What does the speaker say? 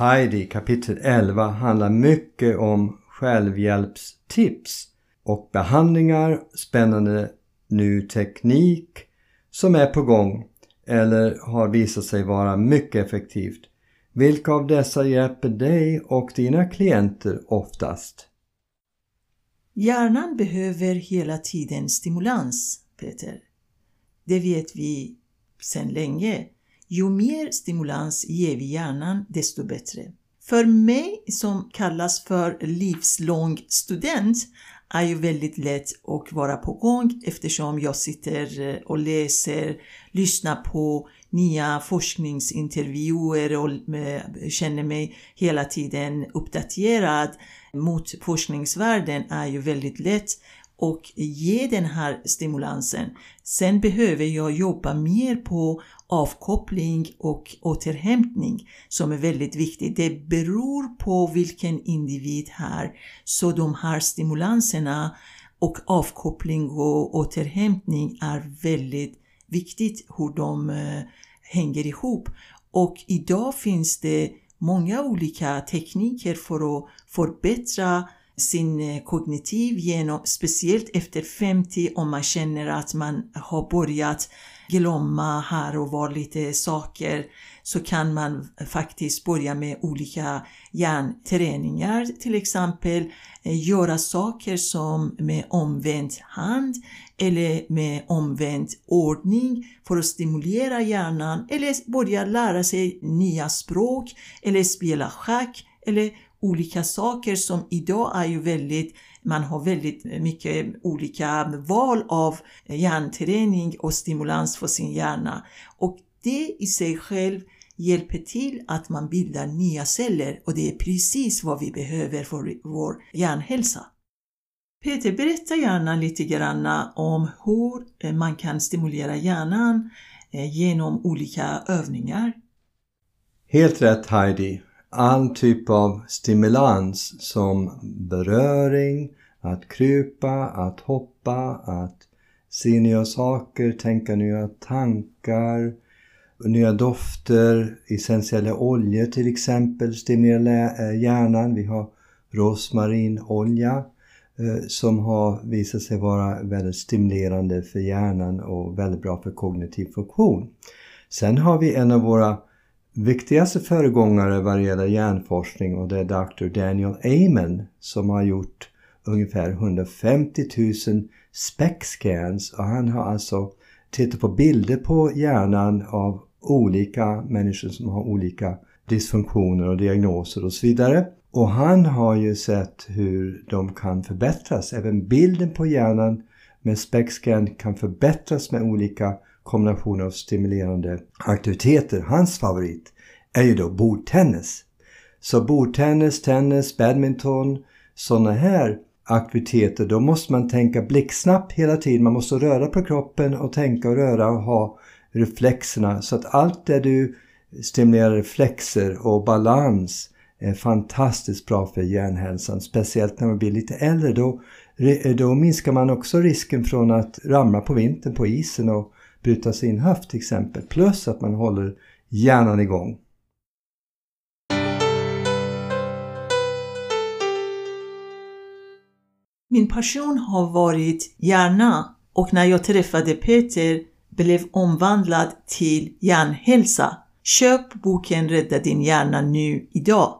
Heidi kapitel 11 handlar mycket om självhjälpstips och behandlingar, spännande ny teknik som är på gång eller har visat sig vara mycket effektivt. Vilka av dessa hjälper dig och dina klienter oftast? Hjärnan behöver hela tiden stimulans, Peter. Det vet vi sedan länge. Ju mer stimulans ger vi hjärnan, desto bättre. För mig som kallas för livslång student är ju väldigt lätt att vara på gång eftersom jag sitter eh, och läser, lyssnar på nya forskningsintervjuer och eh, känner mig hela tiden uppdaterad mot forskningsvärlden är ju väldigt lätt och ge den här stimulansen. Sen behöver jag jobba mer på avkoppling och återhämtning som är väldigt viktigt. Det beror på vilken individ här. Så de här stimulanserna och avkoppling och återhämtning är väldigt viktigt hur de eh, hänger ihop. Och idag finns det många olika tekniker för att förbättra sin eh, kognitiv genom, speciellt efter 50 om man känner att man har börjat glömma här och var lite saker så kan man faktiskt börja med olika hjärnträningar till exempel eh, göra saker som med omvänd hand eller med omvänd ordning för att stimulera hjärnan eller börja lära sig nya språk eller spela schack eller olika saker som idag är ju väldigt man har väldigt mycket olika val av eh, hjärnträning och stimulans för sin hjärna. Och det i sig själv hjälper till att man bildar nya celler och det är precis vad vi behöver för vår hjärnhälsa. Peter, berätta gärna lite grann om hur eh, man kan stimulera hjärnan eh, genom olika övningar. Helt rätt Heidi all typ av stimulans som beröring, att krypa, att hoppa, att se nya saker, tänka nya tankar, nya dofter, essentiella oljor till exempel stimulerar eh, hjärnan. Vi har rosmarinolja eh, som har visat sig vara väldigt stimulerande för hjärnan och väldigt bra för kognitiv funktion. Sen har vi en av våra viktigaste föregångare vad gäller hjärnforskning och det är Dr. Daniel Amen som har gjort ungefär 150 000 SPEC-scans och han har alltså tittat på bilder på hjärnan av olika människor som har olika dysfunktioner och diagnoser och så vidare. Och han har ju sett hur de kan förbättras. Även bilden på hjärnan med SPEC-scan kan förbättras med olika kombination av stimulerande aktiviteter. Hans favorit är ju då bordtennis. Så bordtennis, tennis, badminton, sådana här aktiviteter, då måste man tänka blixtsnabbt hela tiden. Man måste röra på kroppen och tänka och röra och ha reflexerna. Så att allt det du stimulerar reflexer och balans är fantastiskt bra för hjärnhälsan. Speciellt när man blir lite äldre. Då, då minskar man också risken från att ramla på vintern på isen och bryta sin höft till exempel. Plus att man håller hjärnan igång. Min passion har varit hjärna och när jag träffade Peter blev omvandlad till hjärnhälsa. Köp boken Rädda din hjärna nu idag.